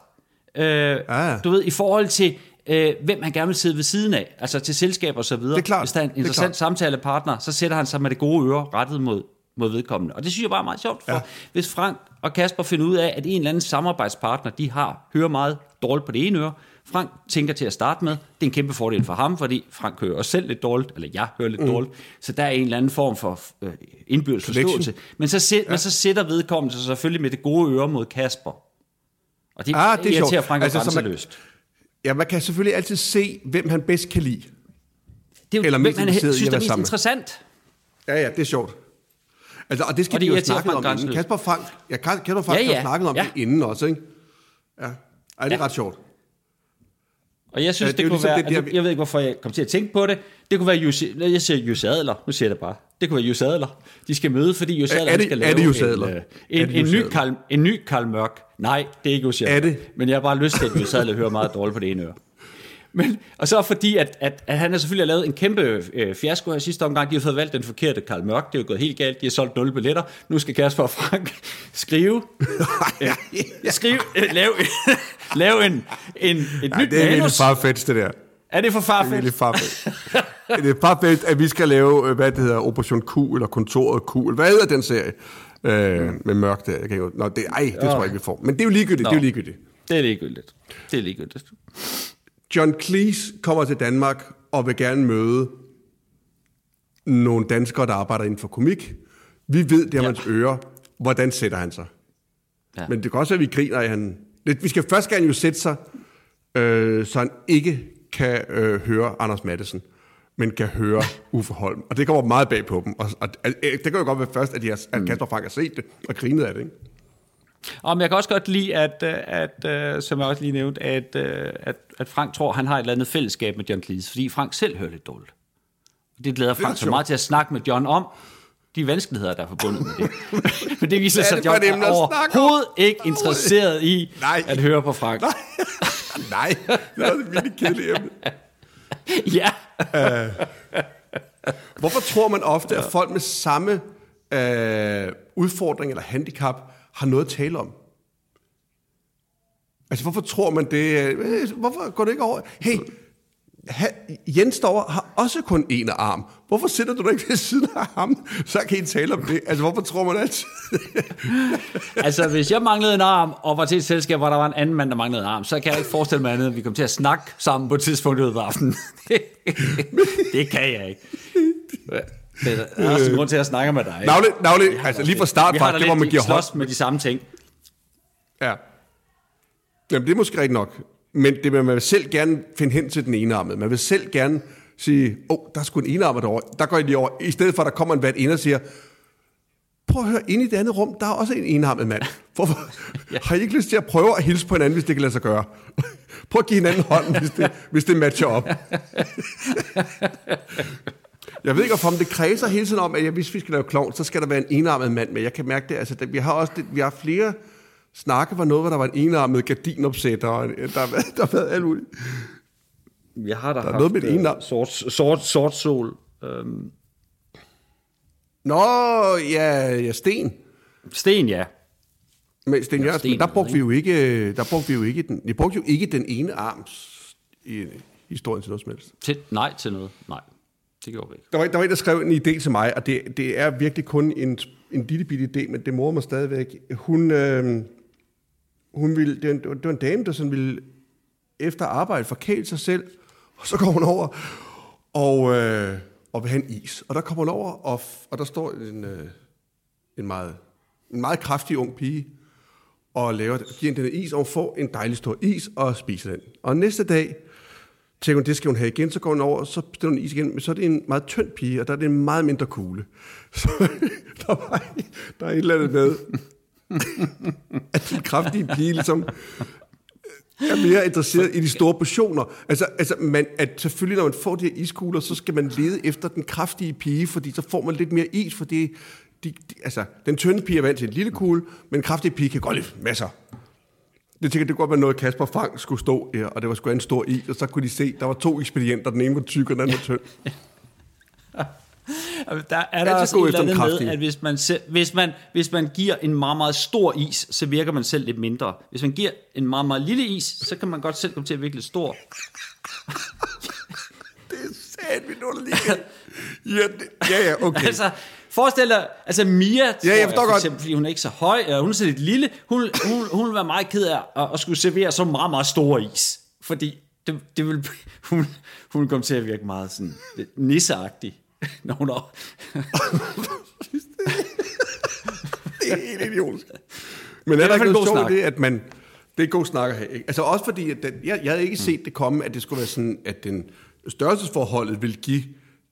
øh, Ah. du ved, i forhold til, øh, hvem han gerne vil sidde ved siden af, altså til selskab og så videre. Det er klart. Hvis der er en Det er interessant samtalepartner, så sætter han sig med det gode øre rettet mod, mod vedkommende. Og det synes jeg bare er meget sjovt, for ja. Hvis Frank og Kasper finder ud af, at en eller anden samarbejdspartner, de har, hører meget dårligt på det ene øre, Frank tænker til at starte med, det er en kæmpe fordel for ham, fordi Frank hører også selv lidt dårligt, eller jeg hører lidt mm. dårligt, så der er en eller anden form for øh, indbyrdes forståelse. Men så, sæt, ja. men så sætter vedkommende sig selvfølgelig med det gode øre mod Kasper. Og det, Ah, det er irriterer sjovt. Frank altså, så man-. Ja, man kan selvfølgelig altid se, hvem han bedst kan lide. Det er jo, eller hvem han synes, der er mest sammen. interessant. Ja, ja, det er sjovt. Altså, og det skal Og det vi jo snakke Frank om inden. Kasper Frank, ja, Kasper Frank ja. ja. har snakket om Ja. det inden også, ikke? Ja, Ej, det er Ja. ret sjovt. Og jeg synes, Ja, det det, er kunne ligesom være, det det, det, vi- jeg ved ikke, hvorfor jeg kom til at tænke på det. Det kunne være Jussi, jeg siger Jussi Adler, nu siger jeg det bare. Det kunne være Jussi Adler. De skal møde, fordi Jussi Er- Adler er det- skal er lave det Jussi en, Adler? øh, Er en, det en, Jussi ny? Karl, en ny Karl Mørk. Nej, det er ikke Jussi Adler. Er det? Men jeg har bare lyst til, at Jussi Adler hører meget dårligt på det ene øre. Men, og så fordi, at, at, at han har selvfølgelig lavet en kæmpe øh, fiasko her sidste omgang. De har fået valgt den forkerte Karl Mørk. Det er jo gået helt galt. De har solgt 0 billetter. Nu skal Kasper og Frank skrive. øh, skrive øh, lave, lave en, en, et Ja, nyt det er manus. farfetched, det der. Er det for Det er farfetched. det er farfetched, at vi skal lave, øh, hvad det hedder, Operation Q, eller Kontoret Q, hvad hedder den serie? Øh, med mørk der. Jeg kan jo, nå, det, ej, det tror jeg ikke, vi får. Men det er jo ligegyldigt, det er jo ligegyldigt. Det er ligegyldigt. Det er ligegyldigt. John Cleese kommer til Danmark og vil gerne møde nogle danskere, der arbejder inden for komik. Vi ved, det er Ja. hans ører. Hvordan sætter han sig? Ja. Men det kan også være, at vi griner af han. Vi skal først gerne jo sætte sig, øh, så han ikke kan øh, høre Anders Mattesen, men kan høre Uffe Holm. Og det kommer meget bag på dem. Og, og, og det kan jo godt være først, at, de har, at Kasper Frank har set det og grinet af det. Ikke? Og men jeg kan også godt lide, at, øh, at, at som jeg også lige nævnte, at, øh, at, at Frank tror, han har et eller andet fællesskab med John Cleese, fordi Frank selv hører lidt dårligt. Det glæder Frank så meget til at snakke med John om, de vanskeligheder, der er forbundet med det. Men det viser er sig, at John er overhovedet ikke interesseret i Nej. at høre på Frank. Nej, det er et virkelig kedeligt emne. ja, Hvorfor tror man ofte, at folk med samme øh, udfordring eller handicap har noget at tale om? Altså, hvorfor tror man det? øh, Hvorfor går det ikke over? Hey, ha, Jens derovre har også kun en arm. Hvorfor sætter du dig ikke ved siden af ham? Så kan I tale om det. Altså, hvorfor tror man altid? altså hvis jeg manglede en arm, og var til et selskab, hvor der var en anden mand, der manglede en arm, så kan jeg ikke forestille mig andet, end vi kom til at snakke sammen på et tidspunkt af aftenen. det kan jeg ikke. Det er også en grund til at snakke med dig. Navle, navle, altså lige fra start, faktisk, det hvor man giver hånd. med de samme ting. Ja. Jamen, det er måske rigtigt nok. Men det man vil selv gerne finde hen til den enarmede. Man vil selv gerne sige, åh, oh, der er sgu en enarmet derovre. Der går jeg lige over. I stedet for, at der kommer en hvert ind og siger, prøv at høre, ind i det andet rum, der er også en enarmet mand. Hvorfor? ja. Har I ikke lyst til at prøve at hilse på hinanden, hvis det kan lade sig gøre? Prøv at give hinanden hånden, hvis det, hvis det matcher op. Jeg ved ikke, om det kredser hele tiden om, at hvis vi skal lave klovn, så skal der være en enarmet mand med. Jeg kan mærke det. Altså, det, vi har også det, vi har flere snakke var noget, hvor der var en enarmet gardinopsætter, og der har været, der har været alt muligt. Jeg har da er noget med ene arm. sort, sort, sort sol. Øhm, Nå, ja, ja Sten. sten, ja. Men Sten Ja, Jørgensen, Sten, men der brugte vi jo ikke, der brugte vi jo ikke den, vi brugte jo ikke den ene arms i historien til noget som helst. Til, nej til noget. Nej. Det gjorde vi ikke. Der var, der var en, der skrev en idé til mig, og det, det er virkelig kun en, en lille bitte idé, men det morer mig stadigvæk. Hun, øh, hun ville, det, var en, det var en dame, der sådan ville efter arbejde forkæle sig selv, og så går hun over og, øh, og vil have en is. Og der kommer hun over, og, og der står en, øh, en, meget, en meget kraftig ung pige, og laver, giver hende den is, og hun får en dejlig stor is, og spiser den. Og næste dag, tænker hun, det skal hun have igen, så går hun over, og så bestiller hun is igen, men så er det en meget tynd pige, og der er det en meget mindre kugle. Så der, var, der er et eller andet med, at den kraftige pige ligesom øh, er mere interesseret i de store portioner. Altså, altså man, at selvfølgelig, når man får de her iskugler, så skal man lede efter den kraftige pige, fordi så får man lidt mere is, fordi de, de, altså, den tynde pige er vant til en lille kugle, men den kraftige pige kan godt lide masser. Jeg tænker, det kunne godt være noget, Kasper Fang skulle stå her, og det var sgu en stor is, og så kunne de se, der var to ekspedienter, den ene var tyk, og den anden var tynd. Der er der også et eller andet med, at hvis man, selv, hvis, man, hvis man giver en meget, meget stor is, så virker man selv lidt mindre. Hvis man giver en meget, meget lille is, så kan man godt selv komme til at virke lidt stor. Det er sat, vi nu lige. Ja, det, ja, ja, okay. Altså, forestil dig, altså Mia, tror jeg forstår for godt. eksempel, fordi hun er ikke så høj, eller hun er så lidt lille, hun, hun, hun vil være meget ked af at, at skulle servere så meget, meget stor is. Fordi det, det vil, hun, hun vil komme til at virke meget sådan nisseagtig, når hun er... det er helt idiotisk. Men er, i der ikke noget sjovt i det, at man... Det er god snak at have. Ikke? Altså også fordi, at den, jeg, jeg havde ikke set det komme, at det skulle være sådan, at den størrelsesforholdet vil give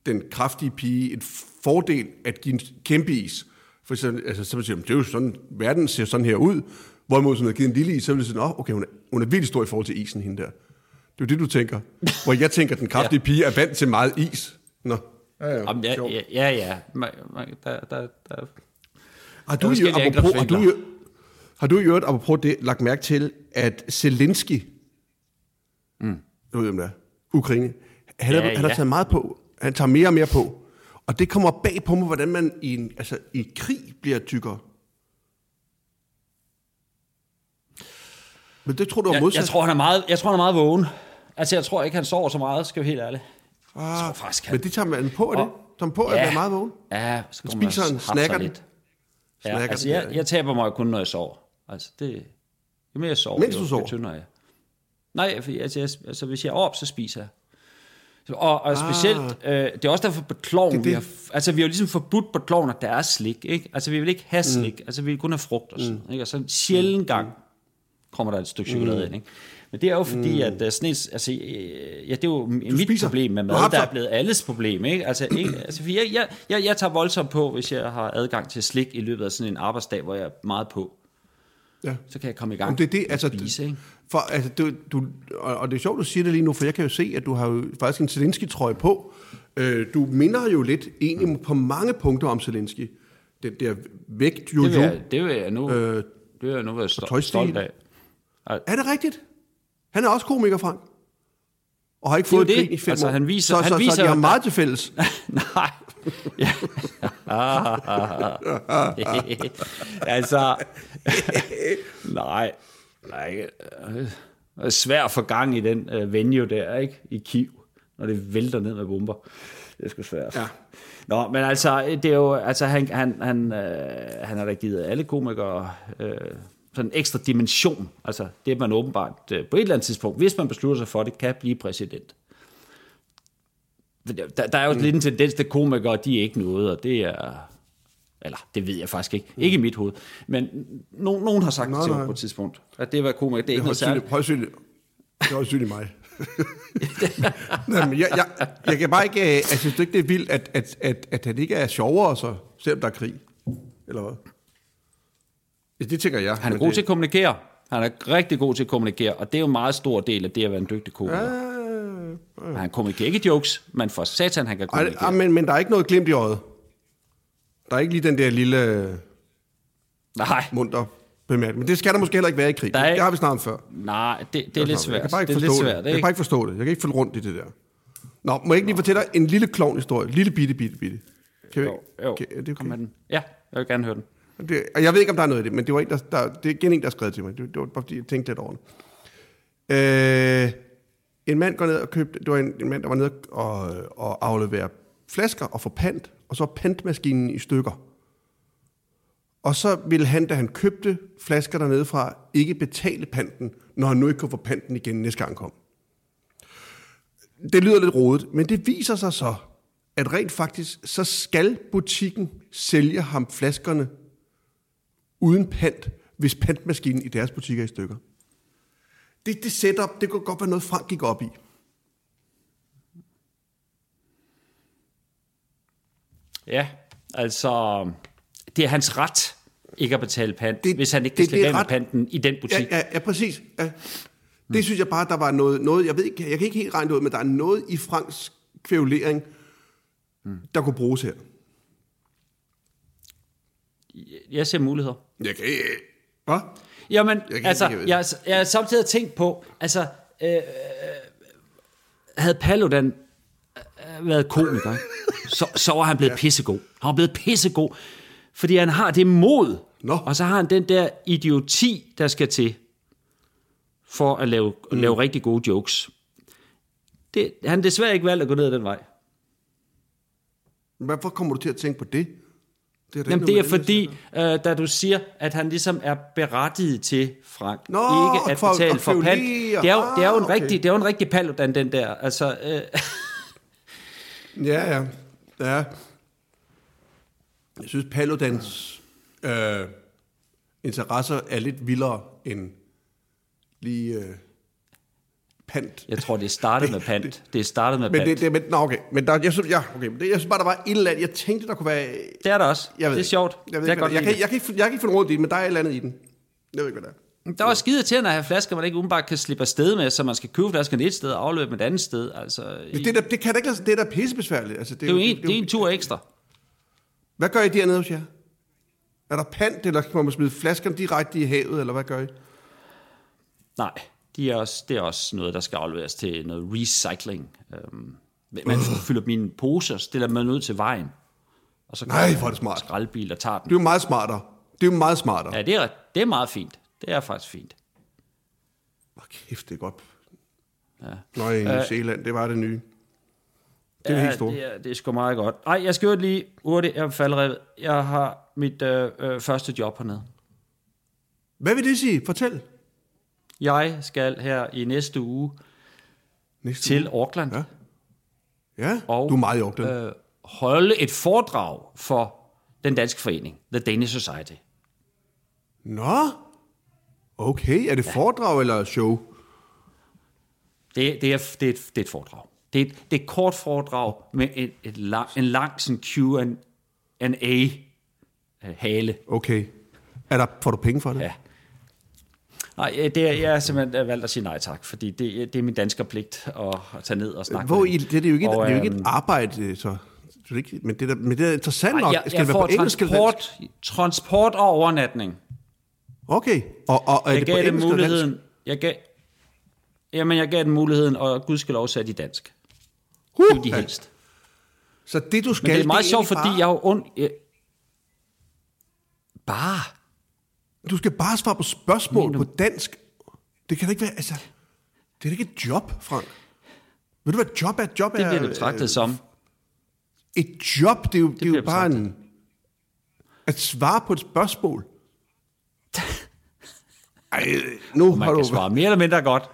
den kraftige pige en fordel at give en kæmpe is. For eksempel, altså, så man det er jo sådan, verden ser sådan her ud. Hvorimod, hvis hun havde givet en lille is, så ville det sige, oh, okay, hun er, hun er virkelig stor i forhold til isen, hende der. Det er jo det, du tænker. Hvor jeg tænker, at den kraftige pige er vant til meget is. Nå. Ja, ja, Jamen, ja, ja, ja, ja. Man, man, der, der, der, Har du, er i, forskellige apropos, har, du, har du i øvrigt, apropos det, lagt mærke til, at Zelensky, mm. du ved, hvem det er, Ukraine, han, ja, Ja, han har ja. taget meget på, han tager mere og mere på, og det kommer bag på mig, hvordan man i en, altså, i en krig bliver tykkere. Men det tror du er jeg, modsat? jeg, tror, han er meget, jeg tror, han er meget vågen. Altså, jeg tror ikke, han sover så meget, skal vi helt ærlig. ah, jeg tror faktisk, han- Men det tager man på, er det? Tager man på, at Ja. være meget vågen? Ja, så man spiser og en snakker den. lidt. Ja, Snakker altså, den jeg, jeg taber mig kun, når jeg sover. Altså, det, jo mere jeg sover, Mens du sover? jo tyndere er jeg. Nej, for, altså, jeg, altså, hvis jeg er op, så spiser jeg. Og, og specielt, øh, det er også derfor på kloven, Det er vi det. har, altså vi har jo ligesom forbudt på kloven, at der er slik, ikke? Altså vi vil ikke have slik, mm. altså vi vil kun have frugt og sådan, ikke? Og så en sjælden gang kommer der et stykke chokolade ind, ikke? Men det er jo fordi, mm. at uh, sådan et, altså, øh, ja, det er jo mit spiser. problem med Du mad, der er blevet alles problem, ikke? Altså, ikke, altså for jeg, jeg, jeg, jeg tager voldsomt på, hvis jeg har adgang til slik i løbet af sådan en arbejdsdag, hvor jeg er meget på. Ja. Så kan jeg komme i gang Jamen, det er det, altså, spise, ikke? For, altså, du, du, og, det er sjovt, du siger det lige nu, for jeg kan jo se, at du har jo faktisk en Zelensky-trøje på. Øh, du minder jo lidt egentlig på mange punkter om Zelensky. Den der vægt jo Det vil jeg, det vil jeg nu, Øh, det vil jeg nu være sto- tøjstil. stolt af. Er det rigtigt? Han er også komiker, Frank. Og har ikke Det fået det. grin i fem Altså, han viser- så, han så, viser så de har meget til fælles. Nej. Ja. altså, nej. nej. Det er svært at få gang i den uh, venue der, ikke? I Kiev, når det vælter ned med bomber. Det er sgu svært. Ja. Nå, men altså, det er jo, altså, han, han, han, øh, han har da givet alle komikere øh, sådan en ekstra dimension. Altså, det er man åbenbart øh, på et eller andet tidspunkt, hvis man beslutter sig for det, kan blive præsident. Der, der er jo mm. lidt en tendens til komikere, de er ikke noget, og det er... Eller, det ved jeg faktisk ikke. Mm. Ikke i mit hoved. Men no, nogen har sagt Nej, det til mig på et tidspunkt. At det var komiker, det er ikke noget særligt. højst synligt. Det er højst synligt mig. Nej, men jeg, jeg, jeg kan bare ikke... øh, Jeg synes ikke, det er vildt, at, at, at, at han ikke er sjovere, så, selvom der er krig. Eller hvad? Ja, Det tænker jeg. Han er god det, til at kommunikere. Han er rigtig god til at kommunikere, og det er jo en meget stor del af det at være en dygtig komiker. Øh, Han kommunikerer ikke jokes, men for satan, han kan ej, kommunikere. ej, men, men der er ikke noget glimt i øjet. Der er ikke lige den der lille Nej, munter bemærkning. Men det skal der måske heller ikke være i krig. Der er ikke- Det har vi snart om før. nej, det, det er lidt Jeg svært. kan bare ikke det er forstå lidt det. svært, Jeg kan ikke? bare ikke forstå det. Jeg kan ikke følge rundt i det der. Nå, må jeg ikke lige fortælle dig en lille klovn-historie? Lille bitte, bitte, bitte. Kan Jo, jo. Kan, er det Kom okay? med den. Ja, jeg vil gerne høre den. Det, og jeg ved ikke, om der er noget i det, men det var en, der, der, det er igen en, der har skrevet til mig. Det, det var bare, fordi jeg tænkte lidt over det. Øh, en mand går ned og købte, det var en, en mand, der var nede og, og aflevere flasker og få pant, og så pantmaskinen i stykker. Og så ville han, da han købte flasker dernede fra, ikke betale panten, når han nu ikke kunne få panten igen næste gang han kom. Det lyder lidt rodet, men det viser sig så, at rent faktisk, så skal butikken sælge ham flaskerne uden pant, hvis pantmaskinen i deres butikker er i stykker. Det, det setup, det kunne godt være noget, Frank gik op i. Ja, altså, det er hans ret ikke at betale pant, Det- hvis han ikke det- kan slippe det er af ret- panten i den Ja, butik. ja, ja præcis. Ja. Det synes jeg bare, der var noget, noget jeg ved ikke, jeg kan ikke helt regne det ud, men der er noget i Franks kvævlering, der kunne bruges her. Jeg ser muligheder. Jeg kan. Hvad? Jamen, Jeg altså, ikke- jeg, jeg har samtidig tænkt på, altså, øh, øh, havde Paludan øh, været komiker, så, så var han blevet pissegod. Han var blevet pissegod, fordi han har det mod, Nå. og så har han den der idioti, der skal til, for at lave, mm. lave rigtig gode jokes. Det, han desværre ikke valgt at gå ned ad den vej. Hvorfor kommer du til at tænke på det? Det er, Jamen, det er fordi, øh, da du siger, at han ligesom er berettiget til, Frank, Nå, ikke at for- betale for pant. Det er, jo, det er jo en Ah, okay. rigtig, det er jo en rigtig paludan, den der. Altså, øh, Ja, ja. ja. Jeg synes, Paludans øh, interesser er lidt vildere end lige øh, pant. jeg tror, det startede med pant. Det startede med Men pant. det, det, men, nå, okay. Men der, jeg synes, ja, okay. Men det, jeg synes bare, der var et eller andet, jeg tænkte, der kunne være... det er der også. Jeg ved det er ikke. sjovt. Jeg, ved det er ikke, godt det jeg, kan, jeg, kan ikke, jeg kan ikke finde råd i det, men der er et eller andet i den. Jeg ved ikke, hvad det er. det. Der er også skide til at have flasker, man ikke umiddelbart kan slippe afsted med, så man skal købe flaskerne et sted og afløbe et andet sted. Altså, Det, det, der, det kan da ikke det er da pissebesværligt. Altså, det, det er jo en, det er en tur ekstra. Hvad gør I dernede hos jer? Er der pant, eller kan man smide flaskerne direkte i havet, eller hvad gør I? Nej, de er også, det er også noget, der skal afleveres til noget recycling. Øhm, man fylder mine poser, stiller man ud til vejen. Og så Nej, hvor er det smart. skraldbil og tager den. Det er jo meget smartere. Det er jo meget smartere. Ja, det er, det er meget fint. Det er faktisk fint. Åh, kæft, det er godt. Ja. Nå, i New Zealand, det var det nye. Det er ja, helt stort. Det er, det er sgu meget godt. Ej, jeg skal jo lige hurtigt, jeg er faldrevet. Jeg har mit øh, øh, første job hernede. Hvad vil det sige? Fortæl. Jeg skal her i næste uge Næste til uge. Auckland Ja. Ja, Og, du er meget i Auckland. øh, holde et foredrag for den danske forening, The Danish Society. Nå, okay. Er det foredrag eller show? Det, det, er, det, er, et, det er et foredrag. Det er et, det er et kort foredrag med et, et lang, en lang sådan Q&A-hale. Okay. Er der, får du penge for det? Ja. Nej, øh, det er, jeg har simpelthen valgt at sige nej tak, fordi det, det er min danske pligt at, at tage ned og snakke Hvor med i, det, det, er jo ikke, Og, det er jo ikke øhm, et arbejde, så, det ikke, men, det er, men det er interessant Ej, nok. jeg, Skal jeg det være på engelsk transport, transport og overnatning. Okay. Og, og er Jeg det på gav dem dansk? muligheden. Jeg gav, jamen, jeg gav dem muligheden, og Gud skal lov sætte i dansk. Uh, Det de helst. Så det, du skal... Men det er meget sjovt, egentlig fordi bare, jeg er jo ond... Jeg, bare. Du skal bare svare på spørgsmål på dansk. Det kan da ikke være... Altså, det er da ikke et job, Frank. Ved du, hvad et job er? Et job Det er... bliver det betragtet øh, som. Et job, det er jo, det er jo bare betragtet. en... At svare på et spørgsmål. Ej, nu Man har kan du... svare mere eller mindre godt.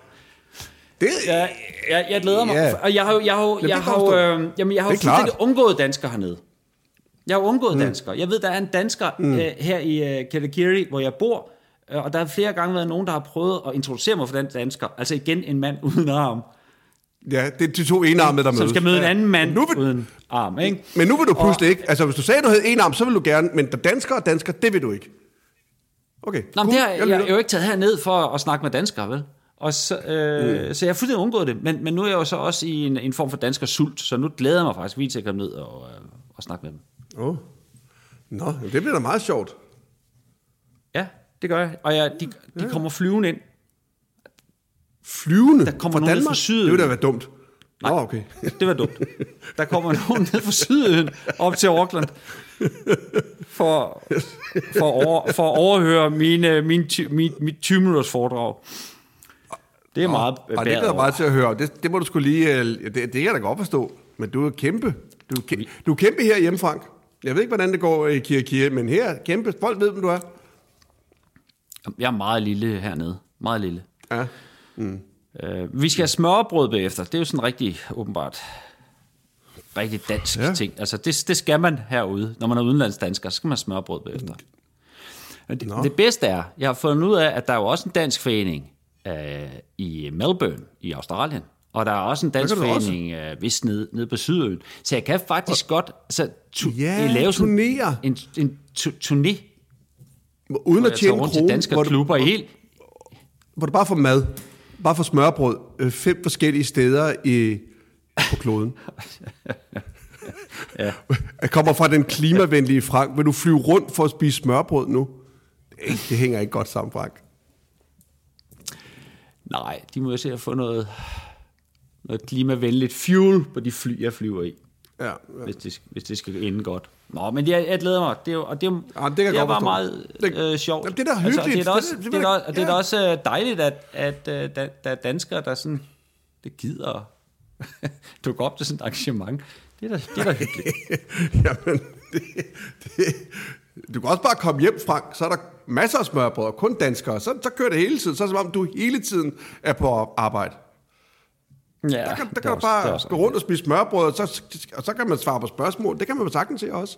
Det, Jeg, jeg, jeg glæder mig. Ja. Og jeg har jo, jeg har det jeg har øh, jamen, jeg har jo Det klart. fuldstændig undgået dansker hernede. Jeg har undgået mm. danskere. Jeg ved, der er en dansker mm. øh, her i øh, Kalakiri, hvor jeg bor, øh, og der har flere gange været nogen, der har prøvet at introducere mig for den dansker. Altså igen en mand uden arm, ja, det er de to enarmede, der mødes. som skal møde en Ja. anden mand Nu vil, uden arm. Ikke? men nu vil du pludselig ikke... Altså, hvis du sagde, at du havde en arm, så vil du gerne... Men der dansker og dansker, det vil du ikke. Okay, Nå, men cool. det har, Jeg jeg, er jo ikke taget herned for at snakke med danskere, vel? Og så, øh, mm. så jeg har fuldstændig undgået det. Men, men nu er jeg jo så også i en, en form for dansker sult, så nu glæder jeg mig faktisk vildt til at komme ned og, øh, og snakke med dem. Åh. Nå, det bliver da meget sjovt. Ja, det gør jeg. Og jeg, de, de kommer flyvende ind. Flyvende Der kommer fra nogen Danmark? fra syden. Det ville da være dumt. Nå, okay. Det var dumt. Der kommer nogen ned fra syden op til Auckland for, for, over, for at overhøre mine, min, ty- mit, mit 20 minutters foredrag. Det er meget Og det glæder jeg bare til at høre. Det, det må du skulle lige... øh, Det, det kan jeg da godt forstå. Men du er kæmpe. Du, er kæ- du er kæmpe her hjemme, Frank. Jeg ved ikke, hvordan det går i Kirke men her kæmpe. Folk ved, hvem du er. Jeg er meget lille hernede. Meget lille. Ja. Øh, vi skal have smørbrød bagefter. Det er jo sådan rigtig, åbenbart, rigtig dansk Ja. ja. ting. Altså, det, det skal man herude. Når man er udenlandsdansker, så skal man have smørbrød bagefter. Men det, det bedste er, jeg har fundet ud af, at der er jo også en dansk forening øh, i Melbourne i Australien. Og der er også en dansk kan du også. forening øh, vist nede, nede på Sydøen. Så jeg kan faktisk godt altså, tu, Ja, lave sådan turnere. en, en tu, turné, Uden hvor at tjene en krone, danske hvor du, klubber i helt, hvor du bare får mad. Bare får smørbrød. øh, Fem forskellige steder i, på kloden. Ja. Jeg kommer fra den klimavenlige Frank. Vil du flyve rundt for at spise smørbrød nu? Det, det hænger ikke godt sammen, Frank. Nej, de må jo se at få noget, noget klimavenligt fuel på de fly, jeg flyver i, Ja, ja. hvis det, hvis det skal ende godt. Nå, men jeg, jeg glæder mig. Det er, og det, er, Ja, det kan det er bare meget Det- øh, sjovt. Jamen, det er da Altså, hyggeligt. det er da også, Det- det, det- det, da, og det er også øh, dejligt, at, at der, der er danskere, der sådan, det gider dukke op til sådan et arrangement. Det er da, det er da hyggeligt. Jamen, det, det, du kan også bare komme hjem, Frank, så er der masser af smørbrød, og kun danskere. Så, så kører det hele tiden. Så er det som om, du hele tiden er på arbejde. Ja, Der kan, der det er kan det er bare også gå rundt og spise smørbrød, og så, og så kan man svare på spørgsmål. Det kan man sagtens se også.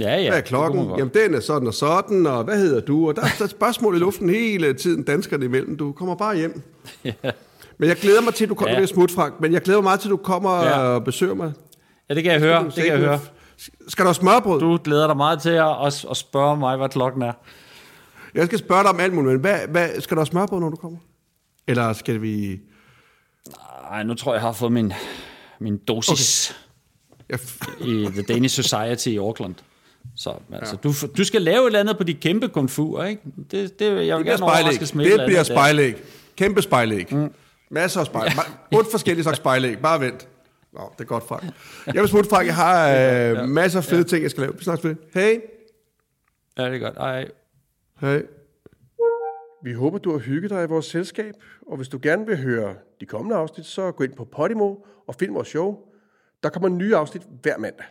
Ja, ja. Hvad er det klokken? man godt. Jamen, den er sådan og sådan, og hvad hedder du? Og der, er spørgsmål i luften hele tiden, danskerne imellem. Du kommer bare hjem. Men jeg glæder mig til, at du kommer ja. smut, Frank. Men jeg glæder mig meget til, at du kommer Ja. og besøger mig. Ja, det kan jeg høre. Det kan jeg høre. Skal du have smørbrød? Du glæder dig meget til at, at, at spørge mig, hvad klokken er. Jeg skal spørge dig om alt muligt, men hvad, hvad, skal du have smørbrød, når du kommer? Eller skal vi... Ej, nu tror jeg, jeg har fået min, min dosis okay. i The Danish Society i Auckland. Så altså, ja. du, du skal lave et eller andet på de kæmpe komfurer, ikke? Det, det, jeg vil det bliver gerne spejlæg. overraskes med Det bliver spejlæg. Kæmpe spejlæg. Mm. Masser af spejlæg. Ja. Otte forskellige slags spejlæg. Bare vent. Nå, det er godt, Frank. Jeg vil smutte, Frank. Jeg har øh, masser af fede ting, jeg skal lave. Vi snakkes ved. Hej. Ja, det er godt. Ej. Hej. Vi håber, du har hygget dig i vores selskab, og hvis du gerne vil høre de kommende afsnit, så gå ind på Podimo og find vores show. Der kommer nye afsnit hver mandag.